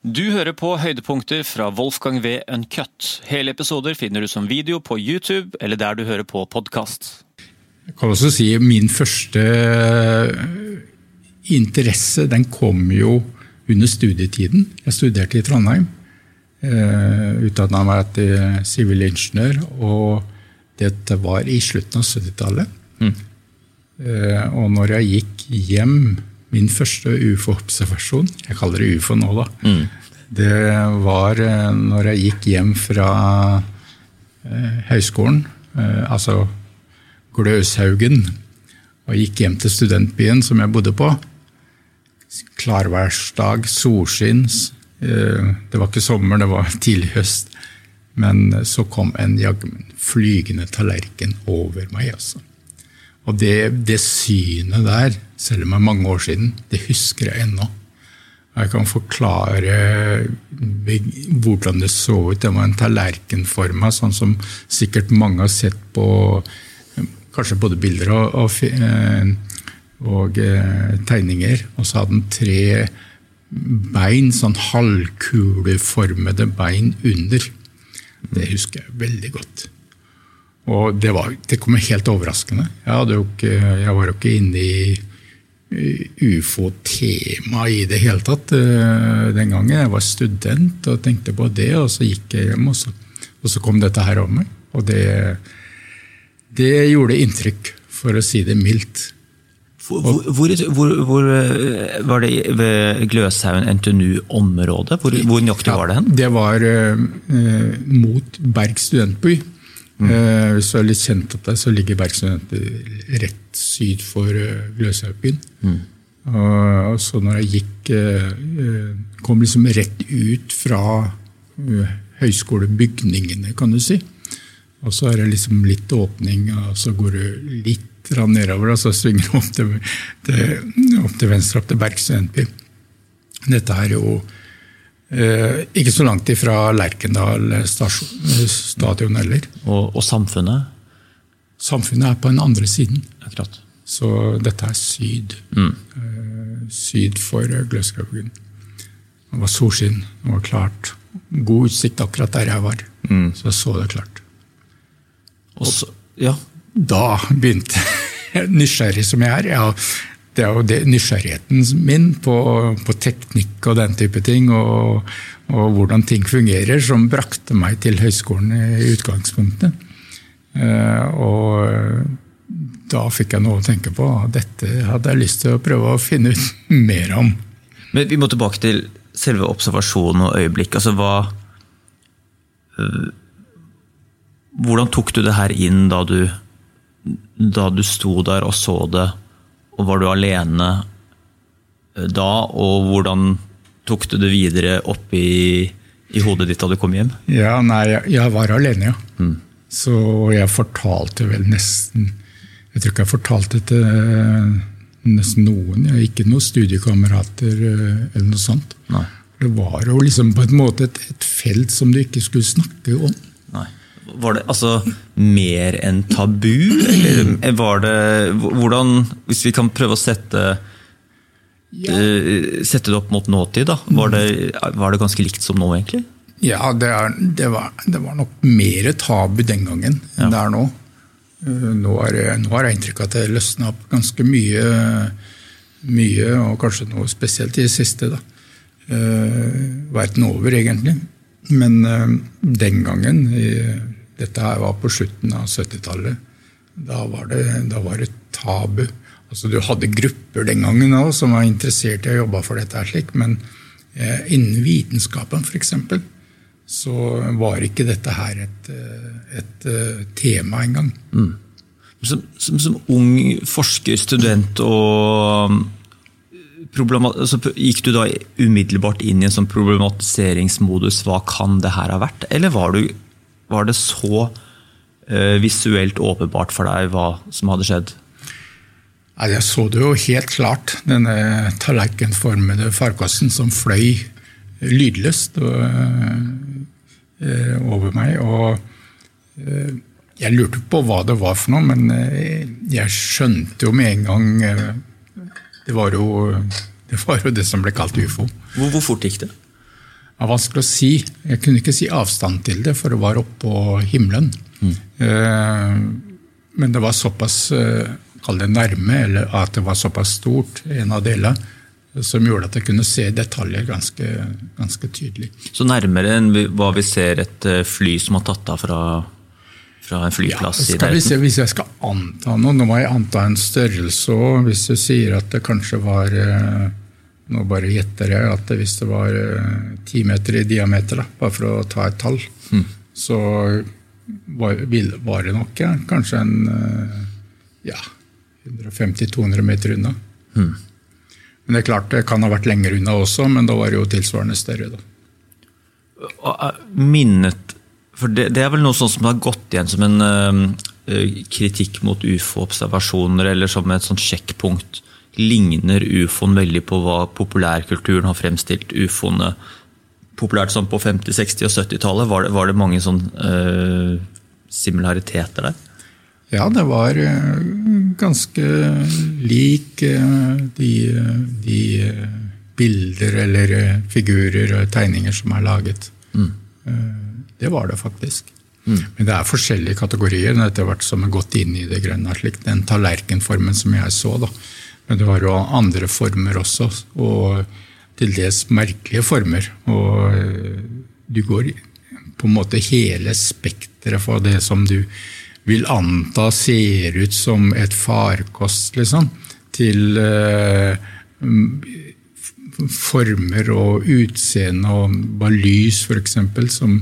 Du hører på høydepunkter fra Wolfgang V. Uncut. Hele episoder finner du som video på YouTube eller der du hører på podkast. Jeg kan også si min første interesse den kom jo under studietiden. Jeg studerte i Trondheim. Uh, Utdanna meg til sivilingeniør, og dette var i slutten av 70-tallet. Mm. Uh, og når jeg gikk hjem Min første ufo-observasjon, jeg kaller det ufo nå, da, mm. det var uh, når jeg gikk hjem fra høyskolen, altså Gløshaugen, og gikk hjem til studentbyen som jeg bodde på. Klarværsdag, solskinn, Eh, det var ikke sommer, det var tidlig høst. Men så kom en jagmen flygende tallerken over meg. altså. Og det, det, synet der, selv om det er mange år siden, det husker jeg ennå. Jeg kan forklare hvordan det så ut. Det var en tallerken for meg, sånn som sikkert mange har sett på kanskje både bilder og, og, eh, og eh, tegninger. Og så hadde den tre bein, sånn halvkuleformede bein under. Det husker jeg veldig godt. Og det, var, det kom helt overraskende. Jeg, ikke, jeg var jo ikke inne i ufo-tema i det hele tatt uh, den gangen. Jeg var student og tenkte på det, og så gikk jeg hjem, og så, og så kom dette her over meg. Og det, det gjorde inntrykk, for å si det mildt. Hvor, hvor, hvor, hvor, eh, Var det ved Gløshaugen NTNU-området? Hvor, hvor nøyaktig var det hen? Det var eh, mot Berg studentby. Mm. Uh, hvis du er litt kjent opp der, så ligger Bergstudenter rett syd for uh, Gløshaugbyen. Mm. Og, og, så når jeg gikk Kom liksom rett ut fra høyskolebygningene, kan du si. Og så er det liksom litt åpning, og så går du litt nedover, og så svinger du opp til, til, opp til venstre, opp til Berg studentby. Dette er jo eh, ikke så langt ifra Lerkendal stadion heller. Og, og, samfunnet? Samfunnet er på den andre siden. Akkurat. Så dette er syd. Mm. Eh, syd for Gløshaugen. Det var solskinn, det var klart. God utsikt akkurat der jeg var. Mm. Så jeg så det klart. Og så, ja, da begynte nysgjerrig som jeg er. Ja, det er jo det, nysgjerrigheten min på, på, teknikk og den type ting, og, og, hvordan ting fungerer, som brakte meg til høyskolen i utgangspunktet. Uh, og da fikk jeg noe å tenke på. Dette hadde jeg lyst til å prøve å finne ut mer om. Men Vi må tilbake til selve observasjonen og øyeblikket. Altså, hva, uh, hvordan tok du det her inn da du da du sto der og så det, og var du alene eh, da? Og hvordan tok du det videre opp i, i hodet ditt da du kom hjem? Ja, nei, jeg, jeg var alene, ja. Mm. Så jeg fortalte vel nesten Jeg tror ikke jeg fortalte til eh, nesten noen. Jeg ikke noen studiekamerater eh, eller noe sånt. Nei. Det var jo liksom på en måte et, et felt som du ikke skulle snakke om. Var det altså mer enn tabu, eller var det Hvordan, hvis vi kan prøve å sette ja. uh, sette det opp mot nåtid, da. Var det, var det ganske likt som nå, egentlig? Ja, det, er, det, var, det var, nok mer tabu den gangen enn ja. det er nå. Uh, nå, er, nå har jeg inntrykk av at det løsna opp ganske mye, mye, og kanskje noe spesielt i det siste. da. Uh, verden over, egentlig. Men den gangen, i dette her var på slutten av 70-tallet. Da, da, var det tabu. Altså, du hadde grupper den gangen også, som var interessert i å jobbe for dette, slik, men eh, innen vitenskapen f.eks. så var ikke dette her et, eh, et, et eh, tema engang. Mm. Som, som, som, ung forsker, student og så Gikk du da umiddelbart inn i en sånn problematiseringsmodus? Hva kan det her ha vært? Eller var du var det så uh, visuelt åpenbart for deg hva som hadde skjedd? Jeg så det jo helt klart, denne tallerkenformede farkosten som fløy lydløst uh, over meg. Og uh, jeg lurte på hva det var for noe, men jeg skjønte jo med en gang Det var jo det, var jo det som ble kalt ufo. Hvor, hvor fort gikk det? Det er vanskelig å si. Jeg kunne ikke si avstand til det, for det var oppå himmelen. Mm. Men det var såpass kall det nærme, eller at det var såpass stort, en av delene, som gjorde at jeg kunne se detaljer ganske, ganske tydelig. Så nærmere enn hva vi ser et fly som har tatt av fra fra en flyplass ja, skal vi se, Hvis jeg skal anta noe, nå må jeg anta en størrelse òg. Hvis du sier at det kanskje var eh, Nå bare gjetter jeg at hvis det var eh, ti meter i diameter, da, bare for å ta et tall, mm. så var, var, det nok ja, kanskje en eh, ja, 150-200 meter unna. Mm. Men det er klart det kan ha vært lenger unna også, men da var det jo tilsvarende større. da. Minnet for det, det, er vel noe sånt som har gått igjen som en uh, kritikk mot ufo-observasjoner, eller som et sånt sjekkpunkt. Ligner ufoen veldig på hva populærkulturen har fremstilt ufoene populært sånn på 50-, 60- og 70-tallet? Var, var, det mange sånn uh, similariteter der? Ja, det var uh, ganske lik de, de bilder eller figurer og tegninger som er laget. Mm. Det var det faktisk. Mm. Men det er forskjellige kategorier etter hvert som har gått inn i det grønne. slik Den tallerkenformen som jeg så. da. Men det var jo andre former også, og til dels merkelige former. Og eh, du går på en måte hele spekteret for det som du vil anta ser ut som et farkost, liksom, til uh, former og utseende og bare lys, f.eks., som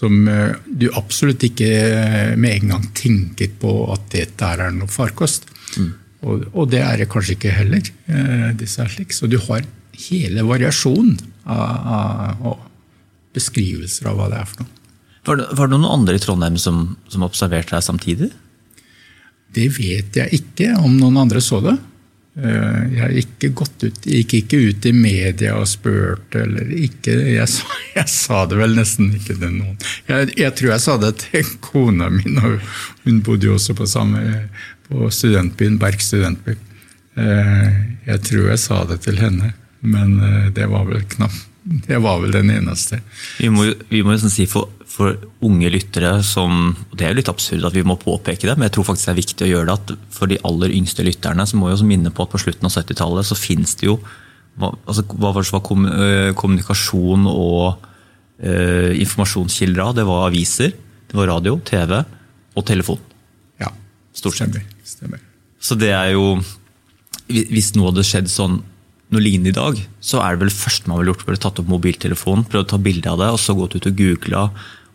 som eh, du absolutt ikke eh, med en gang tenker på at dette er noe farkost. Mm. Og, og, det er det kanskje ikke heller. Eh. Så du har hele variasjonen av, av, beskrivelser av hva det er for noe. Var det, var det noen andre i Trondheim som, som observerte deg samtidig? Det vet jeg ikke, om noen andre så det. Eh, jeg har ikke gått ut, gikk ikke ut i media og spurt eller ikke. Jeg sa, jeg sa det vel nesten ikke til noen. Jeg, jeg, tror jeg sa det til kona mi, og hun bodde jo også på, samme, på studentbyen, Berg studentby. Eh, jeg tror jeg sa det til henne, men eh, det var vel knapt det var vel den eneste. Vi må, vi må si for, for, unge lyttere som Det er jo litt absurd at vi må påpeke det, men jeg tror faktisk det er viktig å gjøre det. at For de aller yngste lytterne så må vi også minne på at på slutten av 70-tallet så finnes det jo altså, hva var var øh, kommunikasjon og uh, informasjonskilder av? Det var aviser, det var radio, TV og telefon. Ja, Stort sett. Stemmer. Stemmer. Så det er jo Hvis noe hadde skjedd sånn noe lignende i dag, så er det vel det første man ville gjort, bare tatt opp mobiltelefonen, prøvd å ta bilde av det, og så gått ut og googla,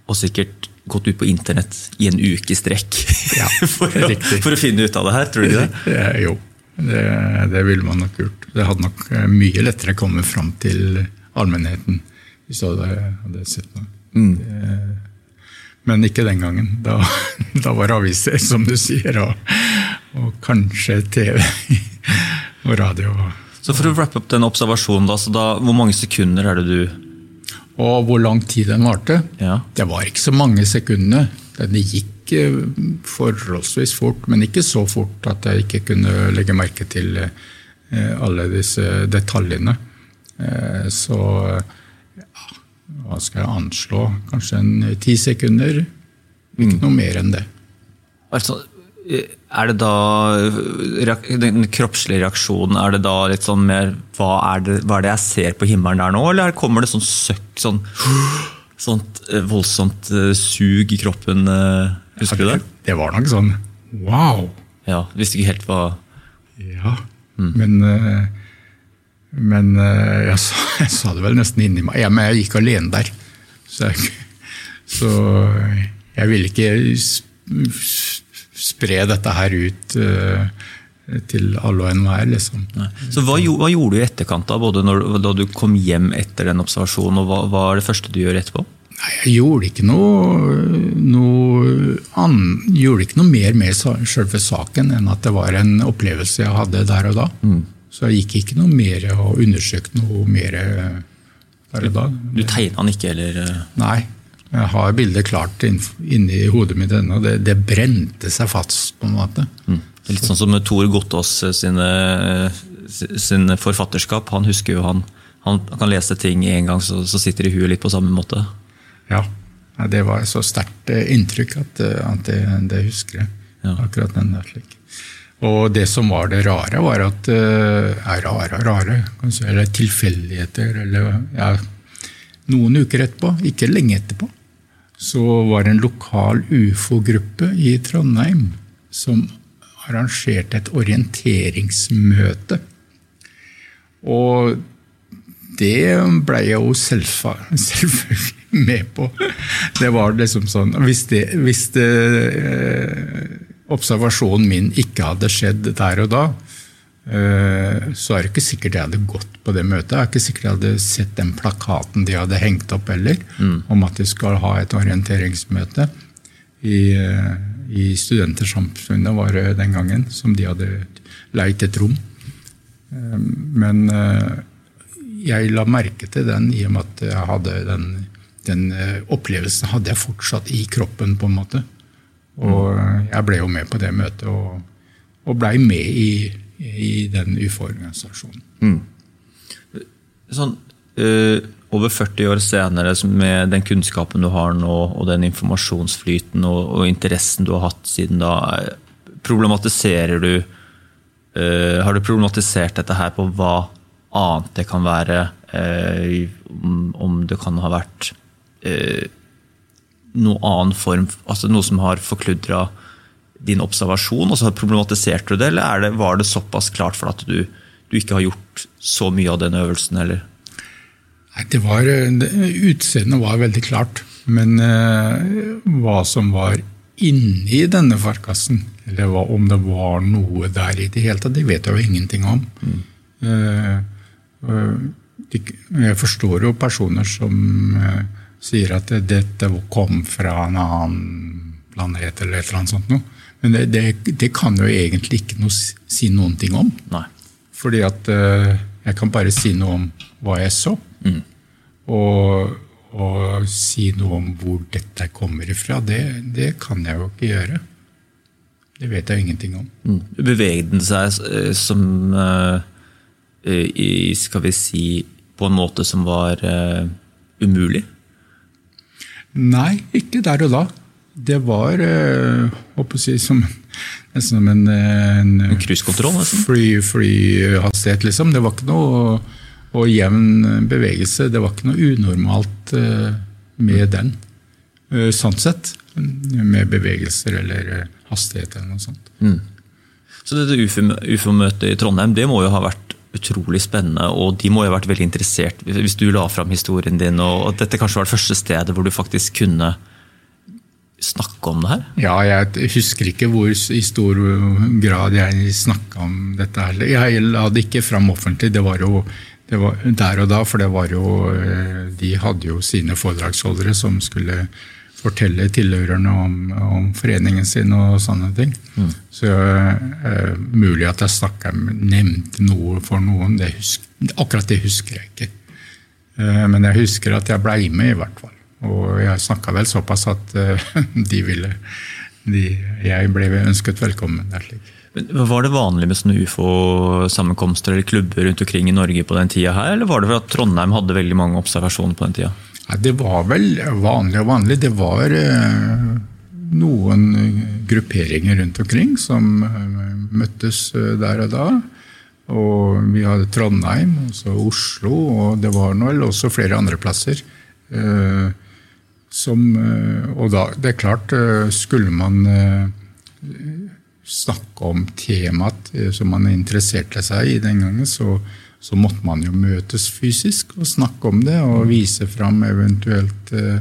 og sikkert gått ut på internett i en uke i strekk ja, for, å, for, å, finne ut av det her, tror du ikke det? Ja, jo, det, det ville man nok gjort. Det hadde nok eh, mye lettere kommet fram til allmennheten hvis du hadde sett noe. Mm. Men ikke den gangen. Da, da, var det aviser, som du sier, og, og kanskje TV og radio. Så For å wrappe opp den observasjonen, da, da, hvor mange sekunder er det du Og hvor lang tid den varte? Ja. Det var ikke så mange sekundene. Det gikk eh, forholdsvis fort, men ikke så fort at jeg ikke kunne legge merke til eh, alle disse detaljene. Eh, så ja, hva skal jeg anslå? Kanskje en ti sekunder. Ikke mm. noe mer enn det. Altså, er det da Den kroppslige reaksjonen, er det da litt sånn mer hva er, det, hva er det jeg ser på himmelen der nå, eller kommer det sånn søkk, sånn sånt eh, voldsomt eh, sug i kroppen? Eh, husker du det? Det var nok sånn wow! Ja, Visste ikke helt hva Ja, mm. men Men jeg sa, jeg sa, det vel nesten inni meg. Ja, men jeg gikk alene der. Så jeg, så jeg ville ikke spre dette her ut uh, til alle og enhver. Liksom. Så hva, hva, gjorde du i etterkant, da, både når, da du kom hjem etter den observasjonen, og hva, hva er det første du gjør etterpå? Nei, Jeg gjorde ikke noe, noe, an, gjorde ikke noe mer med selve saken enn at det var en opplevelse jeg hadde der og da. Mm. Så jeg gikk ikke noe mer og undersøkte noe mer der og da. Du tegna den ikke, eller? Nei. Jeg har bildet klart inni hodet mitt ennå. Det, det, brente seg fast, på en måte. Mm. Litt sånn som Tor Gottaas sine, sin forfatterskap. Han husker jo han, han kan lese ting en gang, så, så sitter det i huet litt på samme måte. Ja. det var et så sterkt eh, inntrykk at, eh, at det, det husker jeg. Ja. Akkurat den der slik. Og det som var det rare, var at er rare og rare, kanskje, eller tilfeldigheter, eller ja, noen uker etterpå, ikke lenge etterpå, så var det en lokal ufo-gruppe i Trondheim som arrangerte et orienteringsmøte. Og det ble jeg jo selvfølgelig med på. Det var liksom sånn Hvis, det, hvis det, eh, observasjonen min ikke hadde skjedd der og da, så er det ikke sikkert jeg hadde gått på det møtet. Jeg er ikke sikkert jeg hadde sett den plakaten de hadde hengt opp heller, mm. om at de skal ha et orienteringsmøte i eh, i Studentersamfunnet var det den gangen, som de hadde leid et rom. Eh, men eh, jeg la merke til den i og med at jeg hadde den, den eh, opplevelsen hadde jeg fortsatt i kroppen, på en måte. Og jeg ble jo med på det møtet, og, og blei med i, i den UFO-organisasjonen. Mm. Sånn, øh over 40 år senere, med den kunnskapen du har nå, og den informasjonsflyten og, og interessen du har hatt siden da, problematiserer du øh, Har du problematisert dette her på hva annet det kan være? Øh, om, det kan ha vært noe annen form, altså noe som har forkludra din observasjon, og så problematiserte du det, eller det, var det såpass klart for at du, du ikke har gjort så mye av den øvelsen? eller? det var, Utseendet var veldig klart. Men eh, hva som var inni denne farkassen, eller hva, om det var noe der i det hele tatt, det vet jeg jo ingenting om. Mm. Eh, uh, de, jeg forstår jo personer som sier at dette kom fra en annen planet eller et eller annet sånt noe. Men det, det, det kan jo egentlig ikke noe, si noen ting om. Nei. Fordi at jeg kan bare si noe om hva jeg så. Mm. Og, og, si noe om hvor dette kommer ifra, det, det, kan jeg jo ikke gjøre. Det vet jeg ingenting om. Mm. Beveget den seg eh, som i, Skal vi si på en måte som var umulig? Nei, ikke der og da. Det var håper jeg, som, nesten som en, en, en cruisekontroll? Free, free hastighet, liksom. Det var ikke noe og jevn bevegelse. Det var ikke noe unormalt eh, med den, eh, sånn sett. Med bevegelser eller eh, hastighet eller noe sånt. Mm. Så dette ufo-møtet i Trondheim det må jo ha vært utrolig spennende, og de må jo ha vært veldig interessert hvis du la fram historien din, og dette kanskje var det første stedet hvor du faktisk kunne snakke om det her? Ja, jeg husker ikke hvor i stor grad jeg snakka om dette. heller. Jeg la det ikke fram offentlig. Det var jo det var der og da, for det var jo eh, De hadde jo sine foredragsholdere som skulle fortelle tilhørerne om, om foreningen sin og sånne ting. Mm. Så uh, mulig at jeg snakka, nevnte noe for noen. Det husker, akkurat det husker jeg ikke. Uh, men jeg husker at jeg blei med, i hvert fall. Og jeg snakka vel såpass at uh, de ville de, Jeg ble ønsket velkommen der. slik. Var det vanlig med sånne ufo-sammenkomster eller klubber rundt omkring i Norge på den tida her, eller var det for at Trondheim hadde veldig mange observasjoner på den tida? Ja, det var vel vanlig og vanlig. Det var eh, noen grupperinger rundt omkring som eh, møttes eh, der og da. Og vi hadde Trondheim, og så Oslo, og det var vel også flere andre plasser. Som, og da, det er klart, skulle man snakke om temaet eh, som man interesserte seg i den gangen, så, så, måtte man jo møtes fysisk og snakke om det og vise fram eventuelt eh,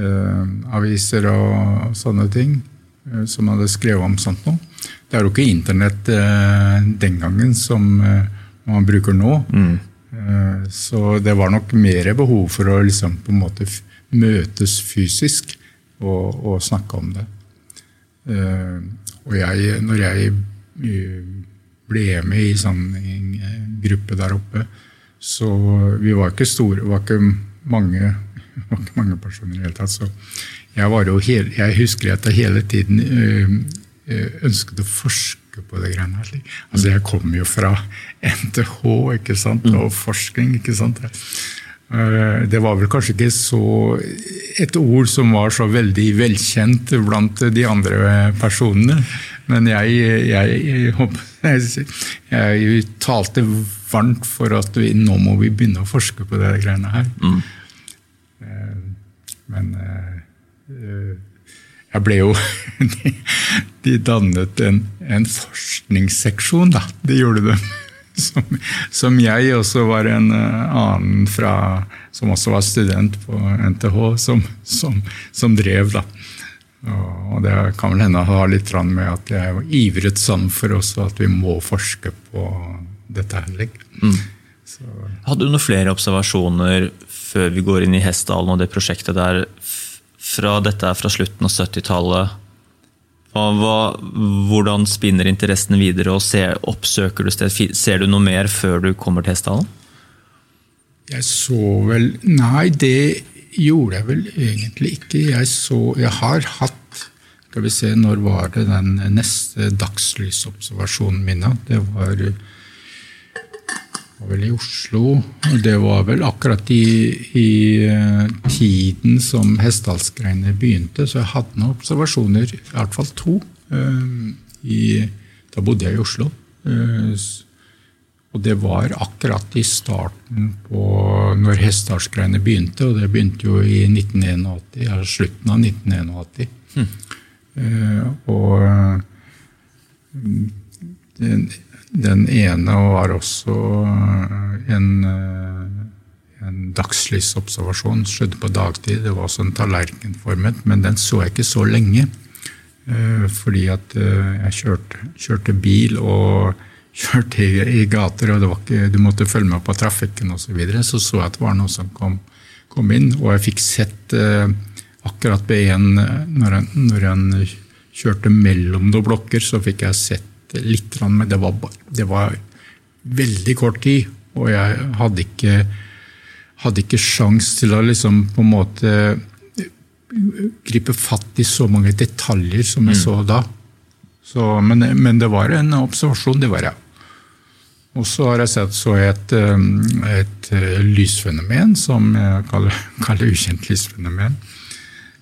eh, aviser og, sånne ting eh, som hadde skrevet om sånt noe. Det er jo ikke Internett eh, den gangen som eh, man bruker nå. Mm. Så det var nok mer behov for å liksom på en måte møtes fysisk og, og snakke om det. Og jeg, når jeg eh, ble med i sånn en gruppe der oppe, så Vi var ikke store, var ikke mange, var ikke mange personer i det hele tatt. Så jeg, hele, jeg husker at jeg hele tiden eh, eh, ønsket å forske forske på det greiene her. Altså, jeg kommer jo fra NTH ikke sant? og forskning. ikke sant? Eh, det var vel kanskje ikke så et ord som var så veldig velkjent blant de andre personene. Men jeg, jeg, jeg, jeg talte varmt for at vi, nå må vi begynne å forske på de greiene her. Mm. Men jeg ble jo De dannet en, en forskningsseksjon, da. Det gjorde de. Som, som, jeg også var en annen fra Som også var student på NTH, som, som, som drev, da. Og det kan vel hende ha litt med at jeg ivret sånn for oss at vi må forske på dette her. Mm. Hadde du noen flere observasjoner før vi går inn i Hessdalen og det prosjektet der fra dette er fra slutten av 70-tallet. Hvordan spinner interessen videre, og ser, oppsøker du sted? Ser du noe mer før du kommer til hestehallen? Jeg så vel Nei, det gjorde jeg vel egentlig ikke. Jeg, så, jeg har hatt Skal vi se, når var det den neste dagslys-observasjonen min? Det var var vel i Oslo. Det var vel akkurat i, i uh, tiden som Hessdalsgreiene begynte, så jeg hadde noen observasjoner, i hvert fall to. Uh, i, da bodde jeg i Oslo. Uh, og det var akkurat i starten på når Hessdalsgreiene begynte, og det begynte jo i 1981, ja, slutten av 1981. Mm. og den, den ene var også eh, en, eh, en dagslysobservasjon. Skjedde på dagtid. Det var også en tallerkenformet, men den så jeg ikke så lenge. Eh, fordi at jeg kjørte, kjørte bil og kjørte i, i gater, og ikke, du måtte følge med på trafikken osv. Så, videre, så så jeg at det var noe som kom, kom inn, og jeg fikk sett akkurat B1 når han kjørte mellom noen blokker, så fikk jeg sett litt, men det var, det var veldig kort tid. Og jeg hadde ikke, hadde ikke sjans til å liksom på en måte gripe fatt i så mange detaljer som jeg mm. så da. Så, men, men, det var en observasjon, det var jeg. Og så har jeg sett så et, um, et uh, lysfenomen som jeg kaller, kaller ukjent lysfenomen.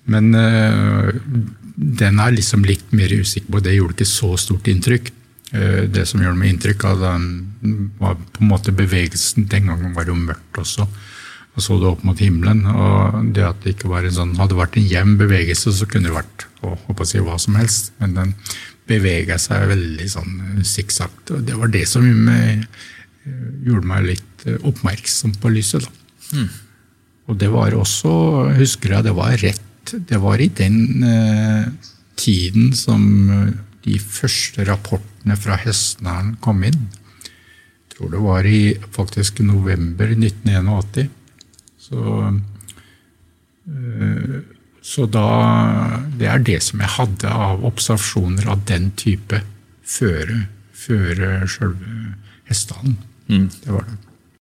Men den er liksom litt mer usikker på. Det gjorde ikke så stort inntrykk. Eh, det som gjør meg inntrykk av den, var på en måte bevegelsen Den gangen var det jo mørkt også. Og så det opp mot himmelen. og det at det ikke var en sånn, Hadde vært en jevn bevegelse, så kunne det vært å, å si hva som helst. Men den bevega seg veldig sånn sikksakk. Og det var det som gjorde meg litt eh, oppmerksom på lyset. da. Mm. Og det var også, husker jeg, det var rett Det var i den eh, tiden som de første rapportene fra Hestnæren kom inn. Jeg tror det var i faktisk november 1981. Så, eh, så da Det er det som jeg hadde av observasjoner av den type før, før sjølve hestehallen. Mm. Det var det.